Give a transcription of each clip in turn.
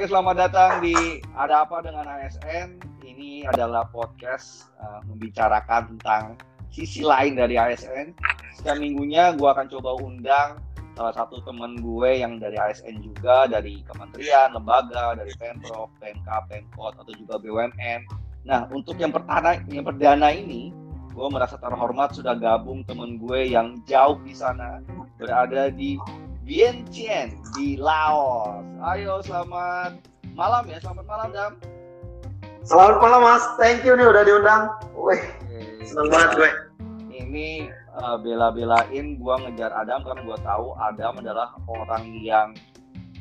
Oke, selamat datang di Ada Apa Dengan ASN. Ini adalah podcast uh, membicarakan tentang sisi lain dari ASN. Setiap minggunya gue akan coba undang salah satu teman gue yang dari ASN juga, dari kementerian, lembaga, dari Pemprov, PMK, Pemkot, atau juga BUMN. Nah, untuk yang pertama, yang perdana ini, gue merasa terhormat sudah gabung temen gue yang jauh di sana, berada di Vientiane di Laos. Ayo selamat malam ya, selamat malam Dam. Selamat malam Mas, thank you nih udah diundang. Wih, seneng banget gue. Ini uh, bela-belain gue ngejar Adam karena gue tahu Adam adalah orang yang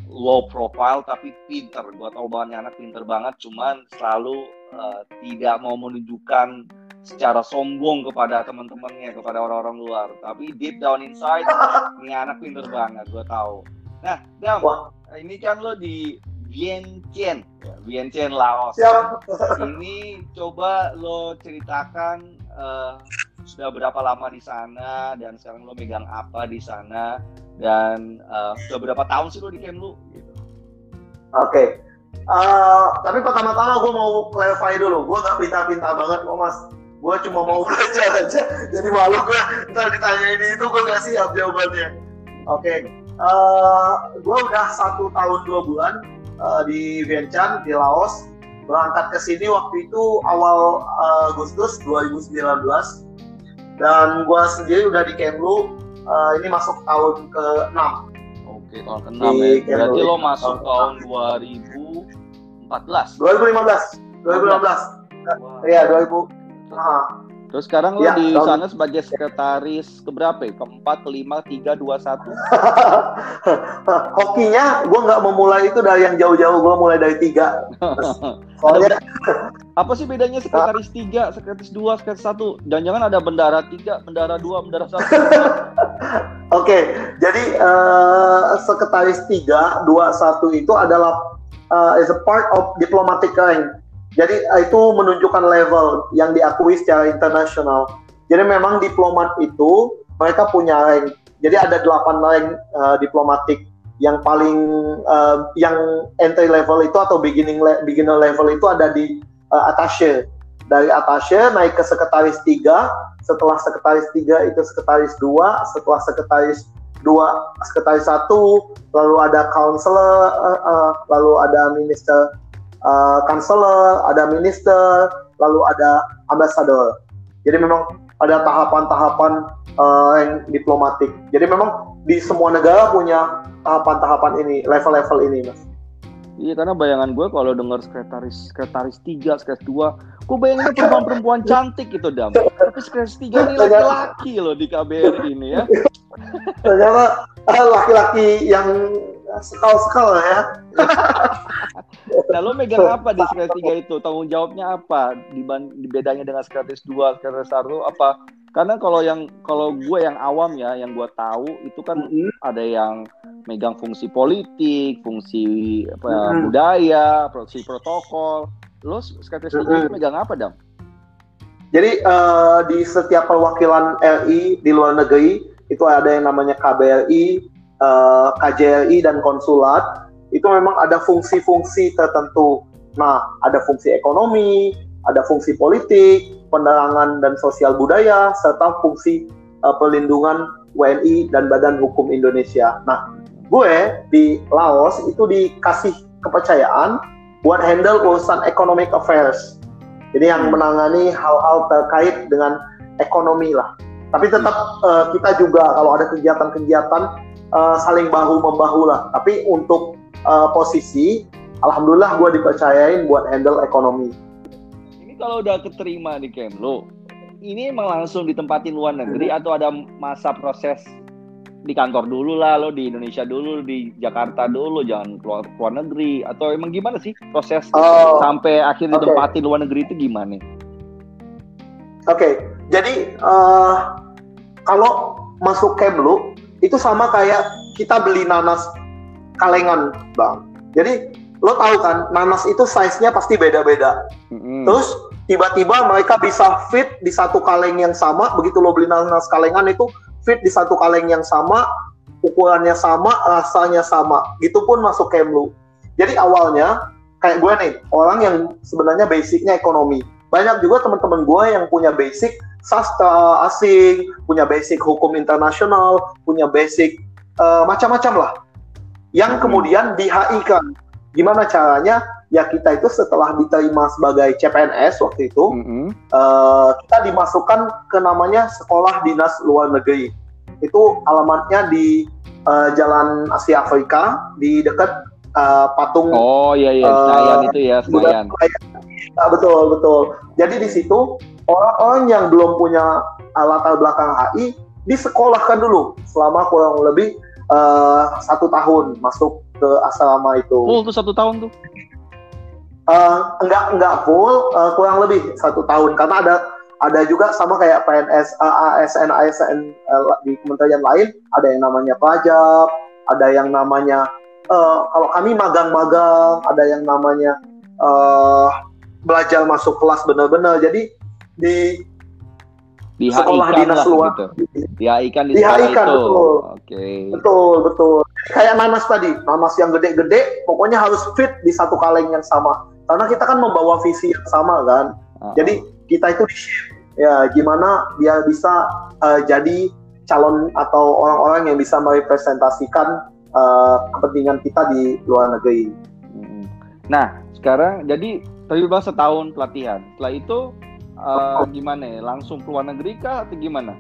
low profile tapi pinter. Gue tahu banget anak pinter banget, cuman selalu uh, tidak mau menunjukkan secara sombong kepada teman-temannya, kepada orang-orang luar. Tapi deep down inside, ini anak pinter banget, gue tahu. Nah, Dam, Wah. ini kan lo di Vientiane, ya, Vientiane Laos. Siap. Ini coba lo ceritakan uh, sudah berapa lama di sana dan sekarang lo megang apa di sana dan uh, sudah berapa tahun sih lo di camp lo? Gitu. Oke. Okay. Uh, tapi pertama-tama gue mau clarify dulu, gue gak pinta-pinta banget kok mas gue cuma mau belajar aja. Jadi malu gue ntar ditanya ini itu gue gak siap jawabannya. Oke. Okay. uh, eh, gue udah satu tahun dua bulan uh, di Vientiane di Laos. Berangkat ke sini waktu itu awal uh, Agustus 2019 dan gue sendiri udah di Kemlu uh, ini masuk tahun ke-6 oke tahun ke-6 ya. Berarti lo masuk tahun 2014 2015 2015 iya 2000 Nah. Terus sekarang ya, di tahun... sana sebagai sekretaris keberapa ya? Keempat, kelima, tiga, dua, satu? Hokinya gue nggak memulai itu dari yang jauh-jauh, gue mulai dari tiga. Soalnya apa sih bedanya sekretaris tiga, sekretaris dua, sekretaris satu? Dan jangan ada bendara tiga, bendara dua, bendara satu. Oke, okay, jadi uh, sekretaris tiga, dua, satu itu adalah uh, is a part of diplomatic rank jadi eh, itu menunjukkan level yang diakui secara internasional. Jadi memang diplomat itu mereka punya rank. Jadi ada delapan rank uh, diplomatik yang paling uh, yang entry level itu atau beginning le beginner level itu ada di uh, attaché. Dari attaché naik ke sekretaris tiga, setelah sekretaris tiga itu sekretaris dua, setelah sekretaris dua sekretaris satu, lalu ada counselor, uh, uh, lalu ada minister uh, ada minister, lalu ada ambassador. Jadi memang ada tahapan-tahapan uh, yang diplomatik. Jadi memang di semua negara punya tahapan-tahapan ini, level-level ini, mas. Iya karena bayangan gue kalau dengar sekretaris sekretaris tiga, sekretaris dua, gue bayanginnya perempuan-perempuan cantik gitu dam. Tapi sekretaris tiga ini laki-laki loh di KBRI ini ya. Ternyata eh, laki-laki yang sekal-sekal ya. nah lo megang apa di sekretaris tiga itu? Tanggung jawabnya apa? Di, di bedanya dengan sekretaris dua, sekretaris satu apa? Karena kalau yang kalau gue yang awam ya, yang gue tahu itu kan mm-hmm. ada yang megang fungsi politik, fungsi apa, mm-hmm. budaya, fungsi protokol. Lo sekretaris tiga mm-hmm. itu megang apa, Dam? Jadi uh, di setiap perwakilan RI di luar negeri itu ada yang namanya KBRI, uh, eh, KJRI dan konsulat itu memang ada fungsi-fungsi tertentu. Nah, ada fungsi ekonomi, ada fungsi politik, penerangan dan sosial budaya, serta fungsi uh, perlindungan WNI dan Badan Hukum Indonesia. Nah, gue di Laos itu dikasih kepercayaan buat handle urusan economic affairs. Jadi yang menangani hal-hal terkait dengan ekonomi lah. Tapi tetap uh, kita juga kalau ada kegiatan-kegiatan uh, saling bahu membahu lah. Tapi untuk uh, posisi, alhamdulillah gue dipercayain buat handle ekonomi. Ini kalau udah keterima di Kemlu, ini emang langsung ditempatin luar negeri hmm. atau ada masa proses di kantor dulu lah lo di Indonesia dulu di Jakarta dulu jangan keluar keluar negeri atau emang gimana sih proses oh, sampai akhirnya okay. ditempatin luar negeri itu gimana? Oke, okay. jadi uh, kalau masuk Kemlu itu sama kayak kita beli nanas kalengan bang. Jadi lo tahu kan nanas itu size-nya pasti beda-beda. Mm-hmm. terus tiba-tiba mereka bisa fit di satu kaleng yang sama. Begitu lo beli nanas kalengan itu fit di satu kaleng yang sama ukurannya sama rasanya sama. Gitu pun masuk Kemlu Jadi awalnya kayak gue nih orang yang sebenarnya basicnya ekonomi. Banyak juga teman-teman gue yang punya basic sastra asing, punya basic hukum internasional, punya basic uh, macam-macam lah. Yang hmm. kemudian di HI kan. Gimana caranya? Ya kita itu setelah diterima sebagai CPNS waktu itu, mm -hmm. uh, kita dimasukkan ke namanya Sekolah Dinas Luar Negeri. Itu alamatnya di uh, Jalan Asia Afrika di dekat uh, patung Oh iya iya Senayan uh, itu ya Senayan. Nah, betul betul. Jadi di situ orang-orang yang belum punya latar belakang HI disekolahkan dulu selama kurang lebih uh, satu tahun masuk ke asrama itu. Full tuh satu tahun tuh? Uh, enggak enggak full, uh, kurang lebih satu tahun karena ada ada juga sama kayak PNS, uh, ASN, ASN uh, di kementerian lain ada yang namanya pajak, ada yang namanya uh, kalau kami magang-magang, ada yang namanya uh, belajar masuk kelas benar-benar. Jadi di di sekolah dinas luar gitu. dihaikan di sekolah itu. betul. Oke. Okay. Betul, betul. Kayak nanas tadi, nanas yang gede-gede pokoknya harus fit di satu kaleng yang sama. Karena kita kan membawa visi yang sama kan. Uh -huh. Jadi kita itu di ya gimana dia bisa uh, jadi calon atau orang-orang yang bisa merepresentasikan uh, kepentingan kita di luar negeri. Hmm. Nah, sekarang jadi terlibat setahun pelatihan. Setelah itu uh, gimana ya? Langsung ke luar negeri kah atau gimana?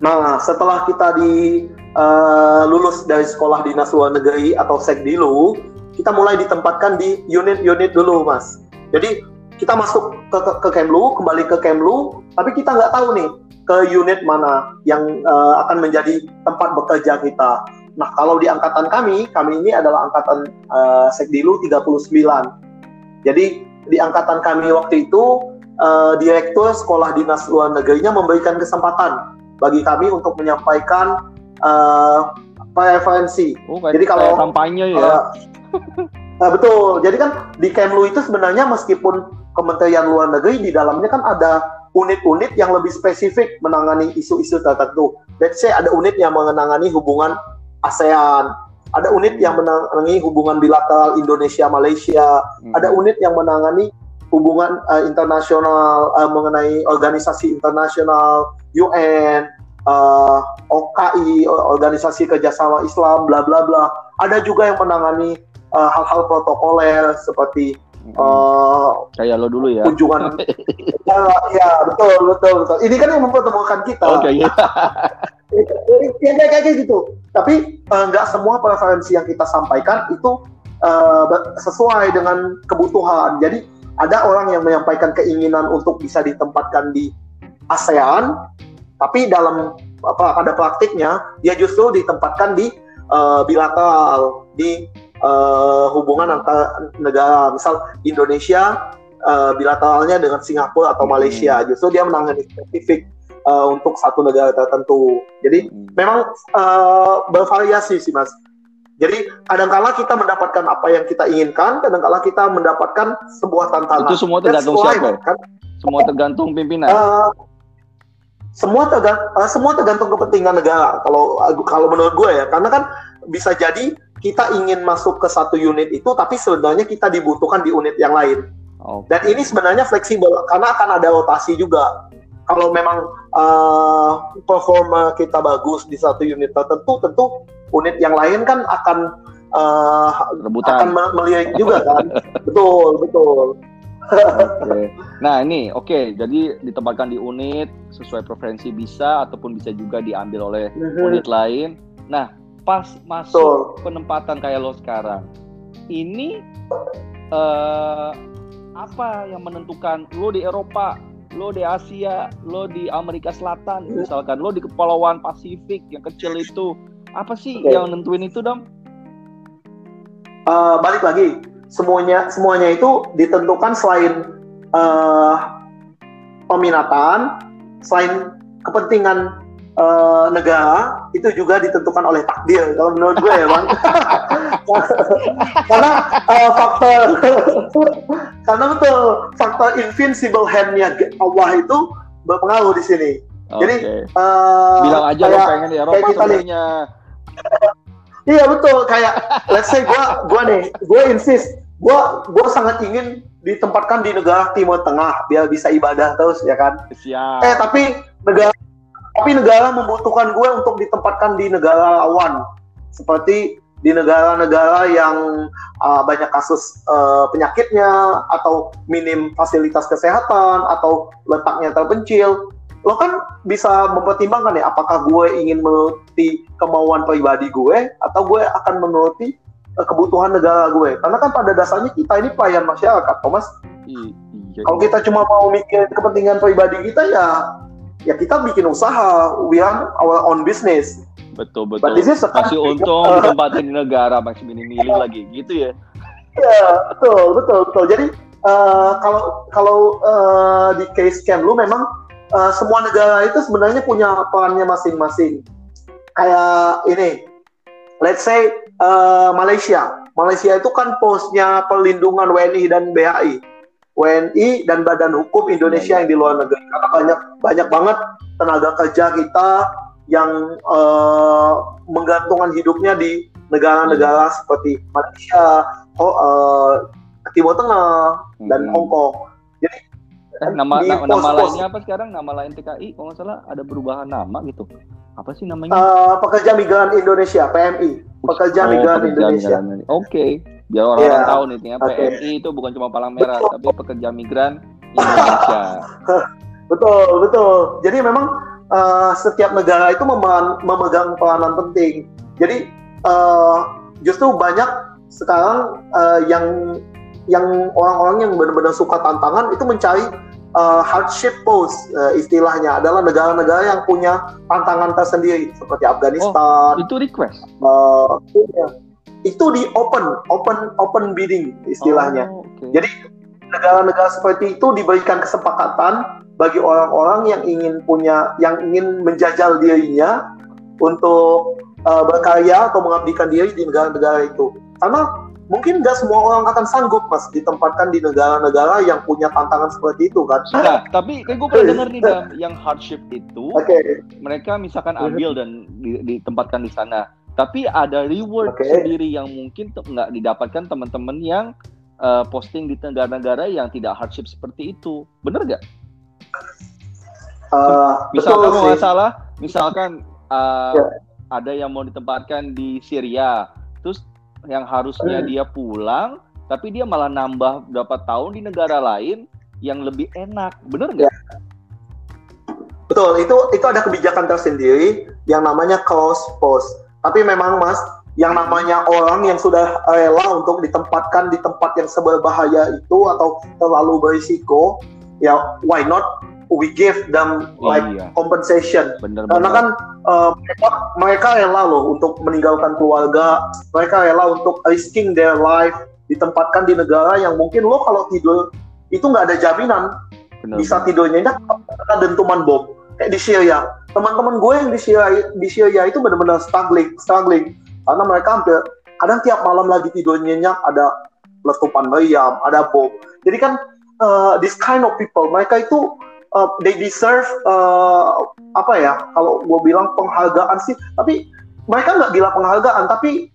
Nah, setelah kita di uh, lulus dari sekolah dinas luar negeri atau sekdilu, kita mulai ditempatkan di unit-unit dulu, mas. Jadi kita masuk ke, ke, ke Kemlu, kembali ke Kemlu, tapi kita nggak tahu nih ke unit mana yang uh, akan menjadi tempat bekerja kita. Nah, kalau di angkatan kami, kami ini adalah angkatan uh, Sekdilu 39. Jadi di angkatan kami waktu itu uh, direktur sekolah dinas luar negerinya memberikan kesempatan bagi kami untuk menyampaikan uh, preferensi. Oh, Jadi kalau kampanye ya. Uh, Nah, betul. Jadi kan di Kemlu itu sebenarnya meskipun Kementerian Luar Negeri di dalamnya kan ada unit-unit yang lebih spesifik menangani isu-isu tertentu. Let's say ada unit yang menangani hubungan ASEAN, ada unit yang menangani hubungan bilateral Indonesia Malaysia, hmm. ada unit yang menangani hubungan uh, internasional uh, mengenai organisasi internasional UN, uh, eh, OKI, organisasi kerjasama Islam, bla bla bla. Ada juga yang menangani hal-hal uh, protokoler seperti uh, kayak lo dulu ya. Kunjungan. ya, ya betul betul betul. Ini kan yang mempertemukan kita. Oke. Okay, yeah. yang kayak kayak gitu. Tapi nggak uh, semua preferensi yang kita sampaikan itu uh, sesuai dengan kebutuhan. Jadi ada orang yang menyampaikan keinginan untuk bisa ditempatkan di ASEAN, tapi dalam apa pada praktiknya dia justru ditempatkan di uh, bilateral di uh, hubungan antar negara. Misal Indonesia uh, bilateralnya dengan Singapura atau Malaysia, justru dia menangani spesifik uh, untuk satu negara tertentu. Jadi hmm. memang uh, bervariasi sih mas. Jadi kadangkala kita mendapatkan apa yang kita inginkan, kadangkala kita mendapatkan sebuah tantangan. Itu semua tergantung siapa? Kan? Semua tergantung pimpinan. Uh, semua tergantung, uh, semua tergantung kepentingan negara. Kalau kalau menurut gue ya, karena kan bisa jadi kita ingin masuk ke satu unit itu, tapi sebenarnya kita dibutuhkan di unit yang lain. Okay. Dan ini sebenarnya fleksibel karena akan ada rotasi juga kalau memang uh, performa kita bagus di satu unit tertentu, tentu unit yang lain kan akan uh, akan melihat juga kan. betul, betul. okay. Nah ini oke, okay. jadi ditempatkan di unit sesuai preferensi bisa ataupun bisa juga diambil oleh mm-hmm. unit lain. Nah pas masuk Betul. penempatan kayak lo sekarang, ini uh, apa yang menentukan lo di Eropa lo di Asia, lo di Amerika Selatan, misalkan lo di kepulauan Pasifik yang kecil itu, apa sih okay. yang nentuin itu, dong? Uh, balik lagi, semuanya semuanya itu ditentukan selain uh, peminatan, selain kepentingan uh, negara itu juga ditentukan oleh takdir kalau menurut gue ya bang. Karena uh, faktor karena betul faktor invincible handnya Allah itu berpengaruh di sini. Okay. jadi uh, bilang aja kayak, lo pengen di Eropa sebenarnya. Iya betul. Kayak let's say gue gue nih gue insist gue gue sangat ingin ditempatkan di negara Timur Tengah biar bisa ibadah terus ya kan? Siap. eh tapi negara tapi negara membutuhkan gue untuk ditempatkan di negara lawan. Seperti di negara-negara yang uh, banyak kasus uh, penyakitnya atau minim fasilitas kesehatan atau letaknya terpencil. Lo kan bisa mempertimbangkan ya apakah gue ingin menuruti kemauan pribadi gue atau gue akan menuruti uh, kebutuhan negara gue. Karena kan pada dasarnya kita ini pelayan masyarakat Thomas. I- iya. kalau kita cuma mau mikir kepentingan pribadi kita ya ya kita bikin usaha we run our own business betul betul. but this is Masih untung ditempatin di negara masih milih-milih lagi gitu ya. Iya, betul, betul, betul. Jadi eh, kalau kalau eh, di case scam lu memang eh, semua negara itu sebenarnya punya perannya masing-masing. Kayak ini, let's say eh, Malaysia. Malaysia itu kan posnya perlindungan WNI dan BHI. WNI dan Badan Hukum Indonesia yang di luar negeri. Karena banyak banyak banget tenaga kerja kita yang eh, menggantungkan hidupnya di negara-negara seperti Malaysia, Ho- eh, Timur Tengah, dan Hmm. Hong Kong. Eh, nama di na- nama pos-pos. lainnya apa sekarang? Nama lain TKI kalau nggak salah ada perubahan nama gitu. Apa sih namanya? Eh, pekerja migran Indonesia (PMI), pekerja Oh, migran Indonesia. Oke, biar orang-orang Iya. tahu nih, Oke. PMI itu bukan cuma palang merah, tapi pekerja migran Indonesia. Betul, betul. Jadi memang eh, setiap negara itu memeran- memegang peranan penting. Jadi eh, justru banyak sekarang eh, yang yang orang-orang yang benar-benar suka tantangan itu mencari eh, hardship post eh, istilahnya adalah negara-negara yang punya tantangan tersendiri seperti Afghanistan. itu request. eh, iya. Itu di open, open, open bidding istilahnya. Oh, oke. Jadi negara-negara seperti itu diberikan kesepakatan bagi orang-orang yang ingin punya, yang ingin menjajal dirinya untuk uh, berkarya atau mengabdikan diri di negara-negara itu. Karena mungkin nggak semua orang akan sanggup mas ditempatkan di negara-negara yang punya tantangan seperti itu kan. Nah, tapi kan gue pernah dengar nih Dam, yang hardship itu Oke, mereka misalkan ambil dan di- ditempatkan di sana. Tapi ada reward Oke. sendiri yang mungkin nggak didapatkan teman-teman yang uh, posting di negara-negara yang tidak hardship seperti itu. Bener nggak? uh, betul Misalkan kalau sih. nggak salah, misalkan uh, Ya. ada yang mau ditempatkan di Syria, terus yang harusnya Hmm. dia pulang, tapi dia malah nambah berapa tahun di negara lain yang lebih enak, bener nggak? Betul, itu itu ada kebijakan tersendiri yang namanya close post. Tapi memang Mas, yang namanya orang yang sudah rela untuk ditempatkan di tempat yang seberbahaya itu atau terlalu berisiko, ya why not we give them like Iya, compensation. bener Karena bener. kan eh, mereka, mereka rela loh untuk meninggalkan keluarga, mereka rela untuk risking their life ditempatkan di negara yang mungkin lo kalau tidur itu nggak ada jaminan bener, bisa bener. tidur nyenyak karena dentuman bom kayak di Syria teman-teman gue yang di Syria di Syria itu benar-benar struggling struggling. Karena mereka hampir kadang tiap malam lagi tidur nyenyak ada letupan meriam ada bom. Jadi kan uh, this kind of people mereka itu uh, they deserve uh, apa ya kalau gue bilang penghargaan sih. Tapi mereka nggak bilang penghargaan tapi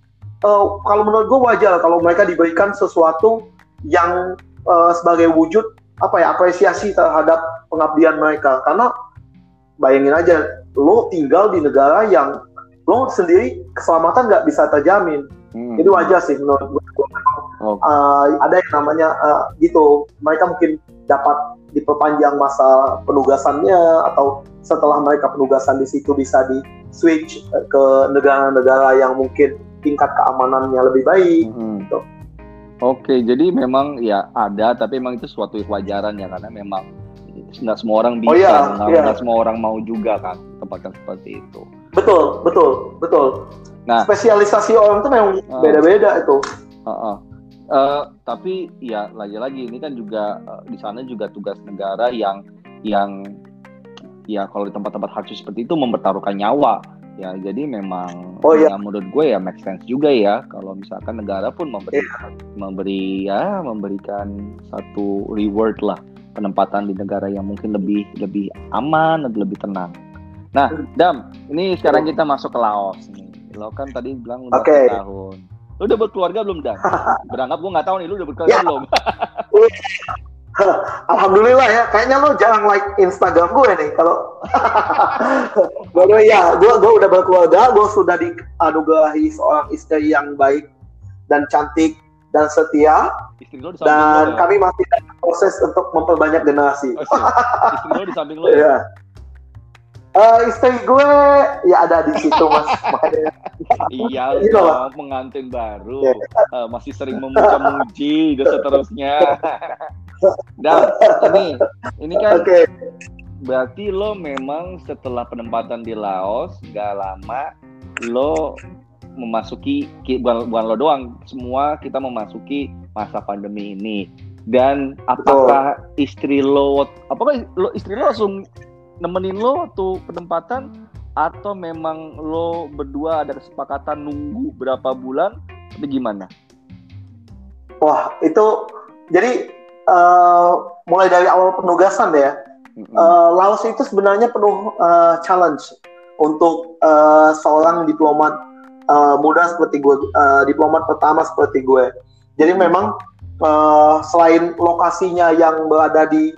uh, kalau menurut gue wajar kalau mereka diberikan sesuatu yang uh, sebagai wujud apa ya apresiasi terhadap pengabdian mereka. Karena bayangin aja lo tinggal di negara yang lo sendiri keselamatan nggak bisa terjamin Hmm. jadi wajar sih menurut gue Oh, Uh, ada yang namanya uh, gitu mereka mungkin dapat diperpanjang masa penugasannya atau setelah mereka penugasan di situ bisa di switch uh, ke negara-negara yang mungkin tingkat keamanannya lebih baik hmm. gitu. Oke, jadi memang ya ada, tapi memang itu suatu kewajaran ya karena memang nggak semua orang bisa, Oh iya, nggak iya. nggak semua orang mau juga kan tempatkan seperti itu. betul betul betul Nah. spesialisasi orang tuh memang Ah. beda-beda itu Heeh. Eh, tapi ya lagi-lagi ini kan juga eh, di sana juga tugas negara yang yang ya kalau di tempat-tempat hardship seperti itu mempertaruhkan nyawa ya jadi memang Oh, iya. ya menurut gue ya make sense juga ya kalau misalkan negara pun memberi Iya. memberi ya memberikan satu reward lah penempatan di negara yang mungkin lebih lebih aman dan lebih tenang. Nah, Dam, ini sekarang kita masuk ke Laos nih. Lo kan tadi bilang udah Oke. tahun. Lu udah berkeluarga belum, Dan? Berangkat gua nggak tahu nih, lu udah berkeluarga Ya. belum? Alhamdulillah ya, kayaknya lo jarang like Instagram gue nih. Kalau Baru ya, gue gue udah berkeluarga, gue sudah dianugerahi seorang istri yang baik dan cantik dan setia, Istri lo di samping dan lo ya? kami masih dalam proses untuk memperbanyak generasi. Oh. Istri lo di samping lo ya? Iya. Eh, istri gue ya ada di situ mas, makanya Iya Iya, dong, pengantin baru. Iya. Eh, masih sering memuja-muji dan seterusnya. Dan ini, ini kan oke. berarti lo memang setelah penempatan di Laos gak lama lo memasuki ki- bukan, bukan lo doang semua kita memasuki masa pandemi ini dan apakah istri lo apakah lo istri lo langsung nemenin lo waktu penempatan atau memang lo berdua ada kesepakatan nunggu berapa bulan atau gimana? Wah itu jadi eh, mulai dari awal penugasan deh ya. Mm-mm. Eh, Laos itu sebenarnya penuh eh, challenge untuk eh, seorang diplomat eh, muda seperti gue, eh, diplomat pertama seperti gue. Jadi memang eh, selain lokasinya yang berada di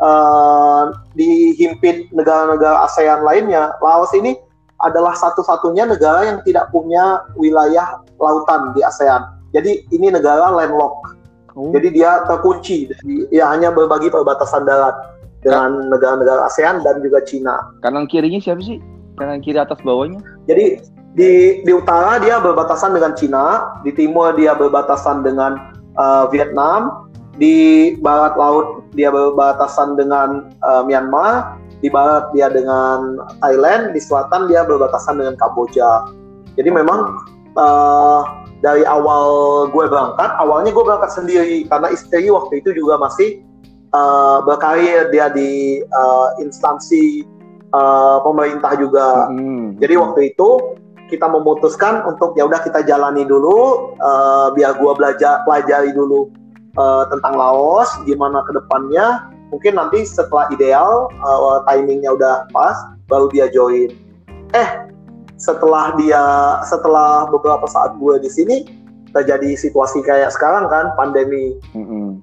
eh, dihimpit negara-negara ASEAN lainnya, Laos ini adalah satu-satunya negara yang tidak punya wilayah lautan di ASEAN. Jadi ini negara landlocked. Oh, Jadi dia terkunci, ya hanya berbagi perbatasan darat dengan negara-negara ASEAN dan juga Cina. kanan kirinya siapa sih? Kanan kiri atas bawahnya? Jadi di di utara dia berbatasan dengan Cina, di timur dia berbatasan dengan eh, Vietnam, di barat laut dia berbatasan dengan eh, Myanmar, di barat dia dengan Thailand, di selatan dia berbatasan dengan Kamboja. Jadi memang eh, dari awal gue berangkat, awalnya gue berangkat sendiri karena istri waktu itu juga masih eh, berkarir dia di eh, instansi eh, pemerintah juga. Mm. Jadi waktu itu kita memutuskan untuk ya udah kita jalani dulu eh, biar gua belajar pelajari dulu eh, tentang Laos gimana ke depannya. Mungkin nanti setelah ideal eh, timingnya udah pas baru dia join. Eh setelah dia setelah beberapa saat gue di sini terjadi situasi kayak sekarang kan pandemi. Mm-mm.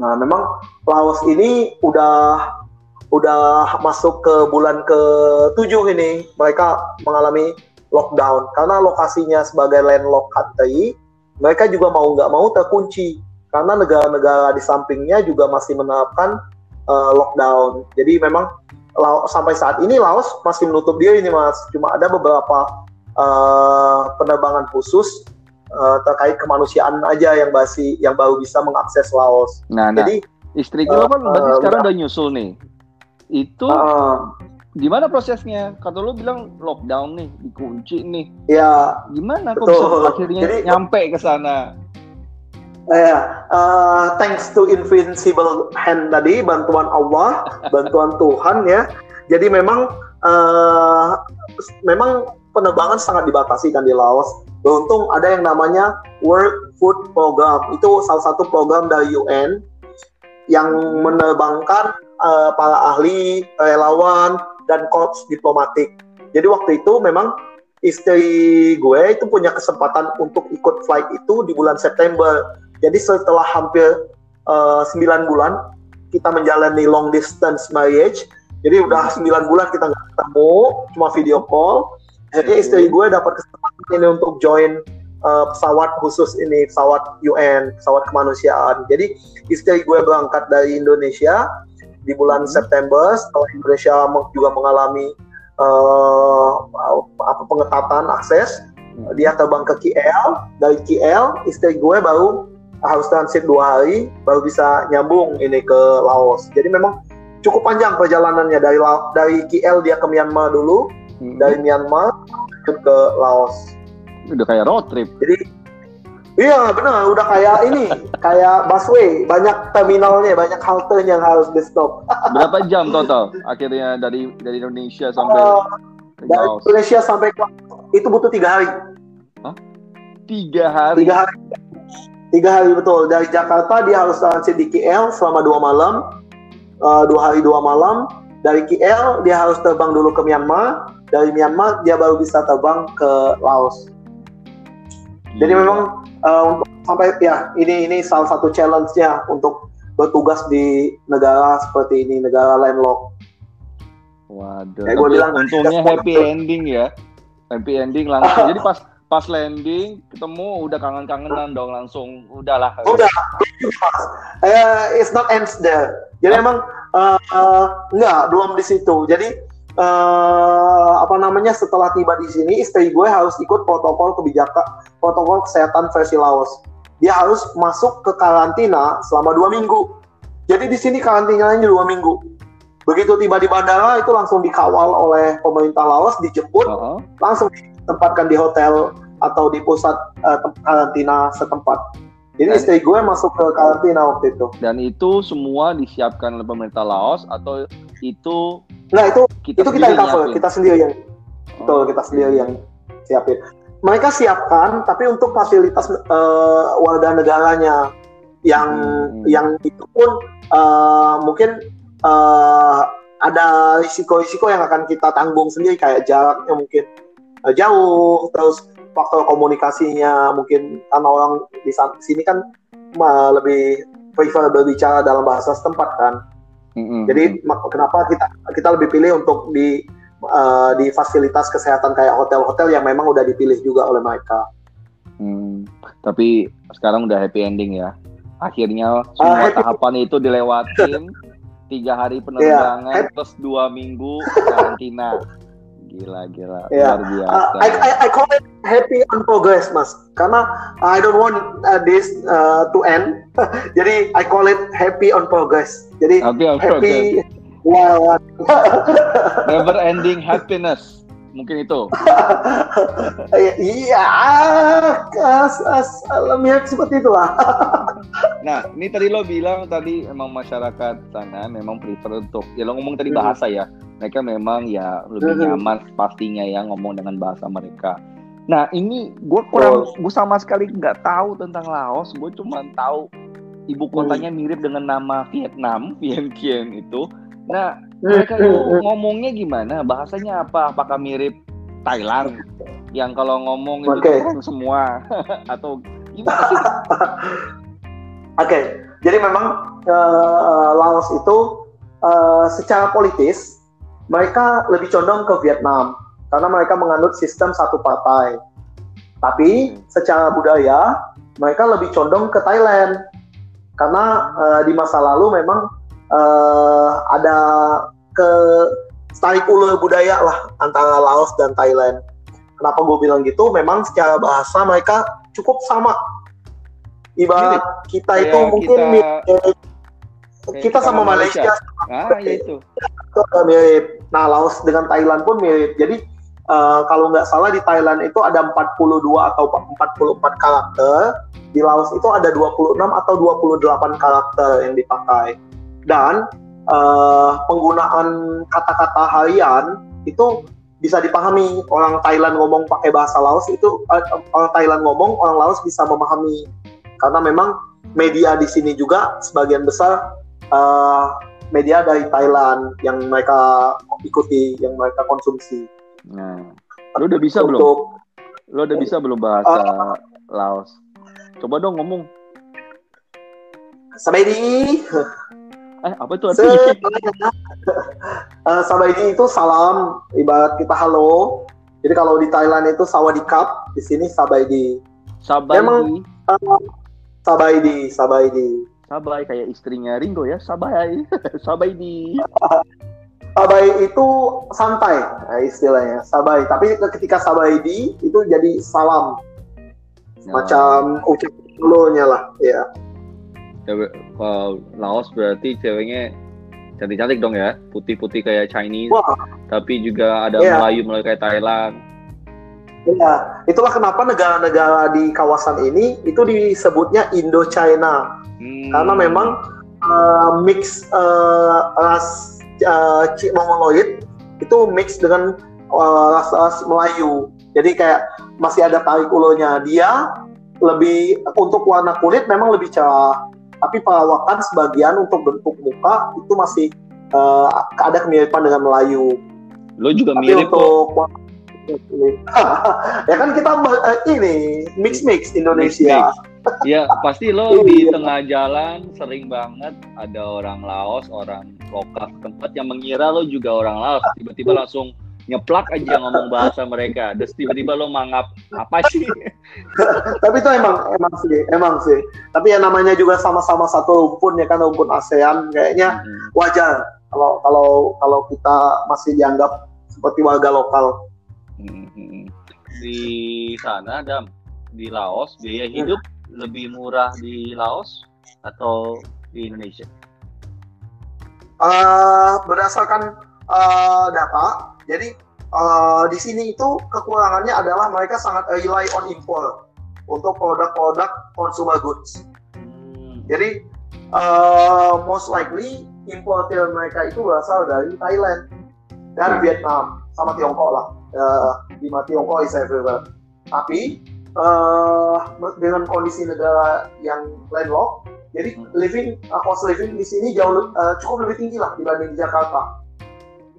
Nah, memang Laos ini udah udah masuk ke bulan ke-7 ini. Mereka mengalami lockdown karena lokasinya sebagai landlocked country, mereka juga mau nggak mau terkunci karena negara-negara di sampingnya juga masih menerapkan eh, lockdown. Jadi memang Lao- sampai saat ini Laos masih menutup diri ini Mas. Cuma ada beberapa eh, penerbangan khusus eh, terkait kemanusiaan aja yang masih yang baru bisa mengakses Laos. Nah, nah, Jadi istri lo kan berarti eh, sekarang udah nyusul nih. Itu eh, gimana prosesnya? Kata lo bilang lockdown nih, dikunci nih. ya Gimana kok Betul. bisa akhirnya Jadi- nyampe ke sana? ya eh, thanks to invincible hand tadi bantuan Allah, bantuan Tuhan ya. Jadi memang eh, memang penerbangan sangat dibatasi kan di Laos. Beruntung ada yang namanya World Food Program. Itu salah satu program dari UN yang menerbangkan eh, para ahli, relawan, dan korps diplomatik. Jadi waktu itu memang istri gue itu punya kesempatan untuk ikut flight itu di bulan September. Jadi setelah hampir eh, 9 bulan kita menjalani long distance marriage. Jadi udah 9 bulan kita nggak ketemu, cuma video call. Jadi istri gue dapat kesempatan ini untuk join eh, pesawat khusus ini, pesawat UN, pesawat kemanusiaan. Jadi istri gue berangkat dari Indonesia di bulan Hmm. September setelah Indonesia juga mengalami eh, apa pengetatan akses dia terbang ke KL dari KL istri gue baru harus transit dua hari baru bisa nyambung ini ke Laos jadi memang cukup panjang perjalanannya dari La- dari KL dia ke Myanmar dulu Mm-mm. dari Myanmar ke Laos Udah kayak road trip. jadi iya benar. Udah kayak ini kayak busway. Banyak terminalnya banyak halte yang harus di stop Berapa jam total akhirnya dari dari Indonesia sampai ke dari Laos? Indonesia sampai ke itu butuh tiga hari. Tiga hari. tiga hari. Tiga hari betul. Dari Jakarta dia harus transit di KL selama dua malam. Eh, dua hari dua malam. Dari KL dia harus terbang dulu ke Myanmar. Dari Myanmar dia baru bisa terbang ke Laos. Jadi memang uh, untuk sampai ya ini ini salah satu challenge-nya untuk bertugas di negara seperti ini negara landlocked Waduh. Gua tapi bilang, untungnya happy sponsor. ending ya. Happy ending langsung. Jadi pas pas landing ketemu udah kangen-kangenan dong langsung udahlah. Udah, Eh, it's not ends there. Jadi emang eh, eh, enggak, belum di situ. Jadi eh, apa namanya setelah tiba di sini istri gue harus ikut protokol kebijakan protokol kesehatan versi Laos. Dia harus masuk ke karantina selama dua minggu. Jadi di sini karantinanya dua minggu. Begitu tiba di bandara itu langsung dikawal oleh pemerintah Laos, dijemput, Heeh. langsung ditempatkan di hotel atau di pusat tem- karantina setempat. Jadi istri gue masuk ke karantina waktu itu. Dan itu semua disiapkan oleh pemerintah Laos atau itu Nah itu kita itu kita yang sendiri cover, kita sendiri yang betul Oh, kita sendiri yang siapin. Mereka siapkan, tapi untuk fasilitas eh, warga negaranya yang Hmm. yang itu pun eh, mungkin eh, ada risiko-risiko yang akan kita tanggung sendiri kayak jaraknya mungkin jauh, terus faktor komunikasinya mungkin karena orang di sini kan lebih prefer berbicara dalam bahasa setempat kan. Mm-mm. Jadi kenapa kita kita lebih pilih untuk di uh, di fasilitas kesehatan kayak hotel-hotel yang memang udah dipilih juga oleh mereka. Hmm, tapi sekarang udah happy ending ya. Akhirnya semua happy. tahapan itu dilewatin. Tiga hari penerbangan happy. plus dua minggu karantina. Gila gila Iya. luar biasa. Uh, I, I I call it happy on progress, mas. Karena I don't want uh, this uh, to end. Jadi I call it happy on progress. Jadi Happy on happy wow. Never ending happiness. Mungkin itu. Iya, as, as, mirip seperti itulah. Nah, ini tadi lo bilang tadi emang masyarakat sana memang prefer untuk ya lo ngomong tadi bahasa ya. Mereka memang ya lebih Hmm. nyaman pastinya ya ngomong dengan bahasa mereka. Nah, ini gue kurang, gue sama sekali nggak tahu tentang Laos. Gue cuma tahu ibu Hmm. kotanya mirip dengan nama Vietnam, Vientiane itu. Nah, mereka itu ngomongnya gimana? Bahasanya apa? Apakah mirip Thailand? Yang kalau ngomong itu orang semua atau gimana sih? Oke, jadi memang eh, Laos itu eh, secara politis mereka lebih condong ke Vietnam karena mereka menganut sistem satu partai. Tapi secara budaya mereka lebih condong ke Thailand karena eh, di masa lalu memang eh, ada ke tarik ulur budaya lah antara Laos dan Thailand. Kenapa gue bilang gitu? Memang secara bahasa mereka cukup sama. Ibarat kita itu Kayak mungkin kita- mirip- kayak kita sama Malaysia, Ah, ya itu. mirip. Nah, Laos dengan Thailand pun mirip. Jadi eh, kalau nggak salah di Thailand itu ada 42 atau 44 karakter, di Laos itu ada 26 atau 28 karakter yang dipakai. Dan eh, penggunaan kata-kata harian itu bisa dipahami. Orang Thailand ngomong pakai bahasa Laos itu eh, orang Thailand ngomong, orang Laos bisa memahami. Karena memang media di sini juga sebagian besar eh, media dari Thailand yang mereka ikuti, yang mereka konsumsi. Nah, lu udah bisa belum? Untuk Lu udah bisa belum bahasa Laos? Coba dong ngomong. Sabaidi, Eh, apa itu artinya? uh, Sabaidi itu salam, ibarat kita halo. Jadi kalau di Thailand itu sawadikap, di sini Sabaidi. Sabai, Emang- Sabaidi, Sabaidi. Sabai kayak istrinya Ringo ya, Sabai, Sabai di. Sabai itu santai nah, istilahnya, Sabai. Tapi ketika Sabaidi itu jadi salam, macam ucapan dulunya lah, ya. Kalau Laos berarti ceweknya cantik-cantik dong ya, putih-putih kayak Chinese, Wah. tapi juga ada Iya. Melayu Melayu kayak Thailand. Ya, itulah kenapa negara-negara di kawasan ini itu disebutnya Indo-China Hmm. karena memang uh, mix uh, ras uh, Mongoloid itu mix dengan uh, ras-ras Melayu. Jadi kayak masih ada tarik ulurnya. Dia lebih untuk warna kulit memang lebih cerah, tapi perawakan sebagian untuk bentuk muka itu masih uh, ada kemiripan dengan Melayu. Lo juga Tapi mirip untuk kok. ya kan kita uh, ini mix mix Indonesia. Ya pasti lo di iya. tengah jalan sering banget ada orang Laos, orang lokal tempat yang mengira lo juga orang Laos, tiba-tiba langsung nyeplak aja ngomong bahasa mereka, terus tiba-tiba lo mangap apa sih? Tapi itu emang emang sih, emang sih. Tapi yang namanya juga sama-sama satu rumpun ya kan rumpun ASEAN, kayaknya hmm. wajar kalau kalau kalau kita masih dianggap seperti warga lokal. Hmm. Di sana, Dam, di Laos biaya hidup lebih murah di Laos atau di Indonesia? Uh, berdasarkan uh, data, jadi uh, di sini itu kekurangannya adalah mereka sangat rely on import untuk produk-produk consumer goods. Hmm. Jadi uh, most likely importer mereka itu berasal dari Thailand dan hmm. Vietnam sama Tiongkok lah. Uh, di Tiongkok is everywhere. Tapi uh, dengan kondisi negara yang landlocked, jadi living uh, cost living di sini jauh uh, cukup lebih tinggi lah dibanding di Jakarta.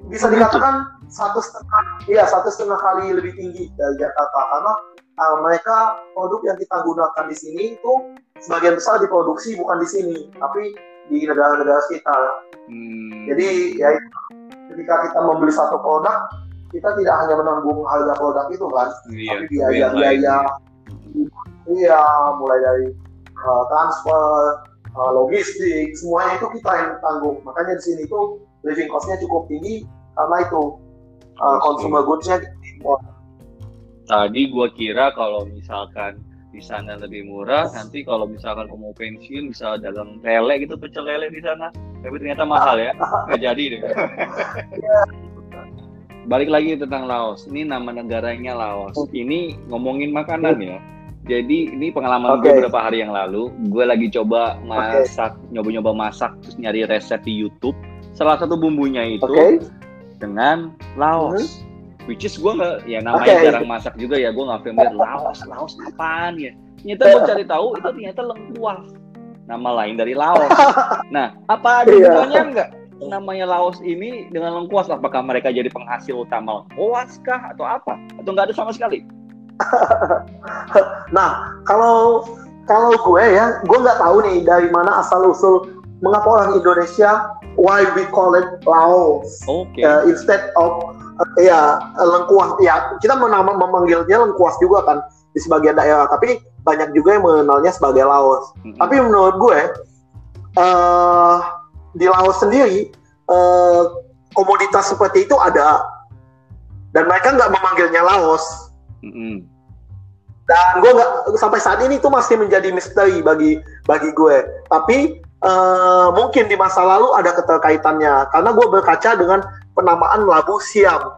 Bisa dikatakan satu setengah, iya satu setengah kali lebih tinggi dari Jakarta karena uh, mereka produk yang kita gunakan di sini itu sebagian besar diproduksi bukan di sini, tapi di negara-negara sekitar. Hmm. Jadi ya ketika kita membeli satu produk kita tidak hanya menanggung harga produk itu kan, iya, tapi biaya-biaya, iya, mulai dari uh, transfer, uh, logistik, semuanya itu kita yang tanggung. Makanya di sini tuh living cost-nya cukup tinggi karena itu uh, consumer goods-nya Tadi gua kira kalau misalkan di sana lebih murah, nanti kalau misalkan mau pensiun bisa dagang lele gitu, pecel lele di sana. Tapi ternyata mahal ya, nggak jadi deh. Balik lagi tentang Laos. Ini nama negaranya Laos. Ini ngomongin makanan ya. Jadi ini pengalaman okay. gue beberapa hari yang lalu. Gue lagi coba masak, nyoba-nyoba masak, terus nyari resep di YouTube. Salah satu bumbunya itu okay. dengan Laos. Mm -hmm. Which is gue nggak, ya namanya okay. jarang masak juga ya. Gue nggak familiar Laos, Laos apaan ya? Ternyata gue cari tahu itu ternyata lengkuas. Nama lain dari Laos. Nah, apa ada yeah. hubungannya enggak? Namanya Laos ini dengan lengkuas apakah mereka jadi penghasil utama lengkuas kah atau apa? Atau nggak ada sama sekali? Nah kalau kalau gue ya gue nggak tahu nih dari mana asal usul mengapa orang Indonesia why we call it Laos. Okay. uh, instead of uh, ya lengkuas. Ya kita menama memanggilnya lengkuas juga kan di sebagian daerah. Tapi banyak juga yang mengenalnya sebagai Laos. Mm -hmm. tapi menurut gue uh, di Laos sendiri eh, komoditas seperti itu ada dan mereka nggak memanggilnya Laos. Mm-hmm. Dan gue nggak sampai saat ini itu masih menjadi misteri bagi bagi gue. Tapi eh, mungkin di masa lalu ada keterkaitannya karena gue berkaca dengan penamaan Labu Siam.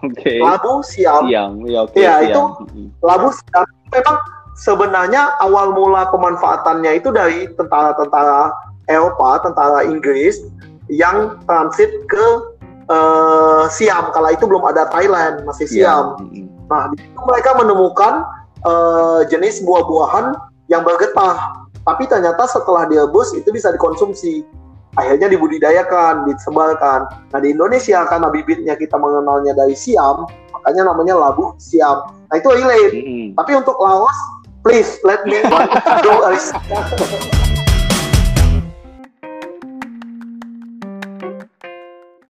Okay. Labu Siam. Siam. Ya, okay, ya Siam. itu Labu Siam memang sebenarnya awal mula pemanfaatannya itu dari tentara-tentara Eropa, tentara Inggris yang transit ke uh, Siam. Kala itu belum ada Thailand, masih iya. Siam. Yeah. Nah, di situ mereka menemukan uh, jenis buah-buahan yang bergetah. Tapi ternyata setelah direbus itu bisa dikonsumsi. Akhirnya dibudidayakan, disebarkan. Nah di Indonesia karena bibitnya kita mengenalnya dari Siam, makanya namanya labu Siam. Nah itu relate. Mm -hmm. Tapi untuk Laos, please let me do a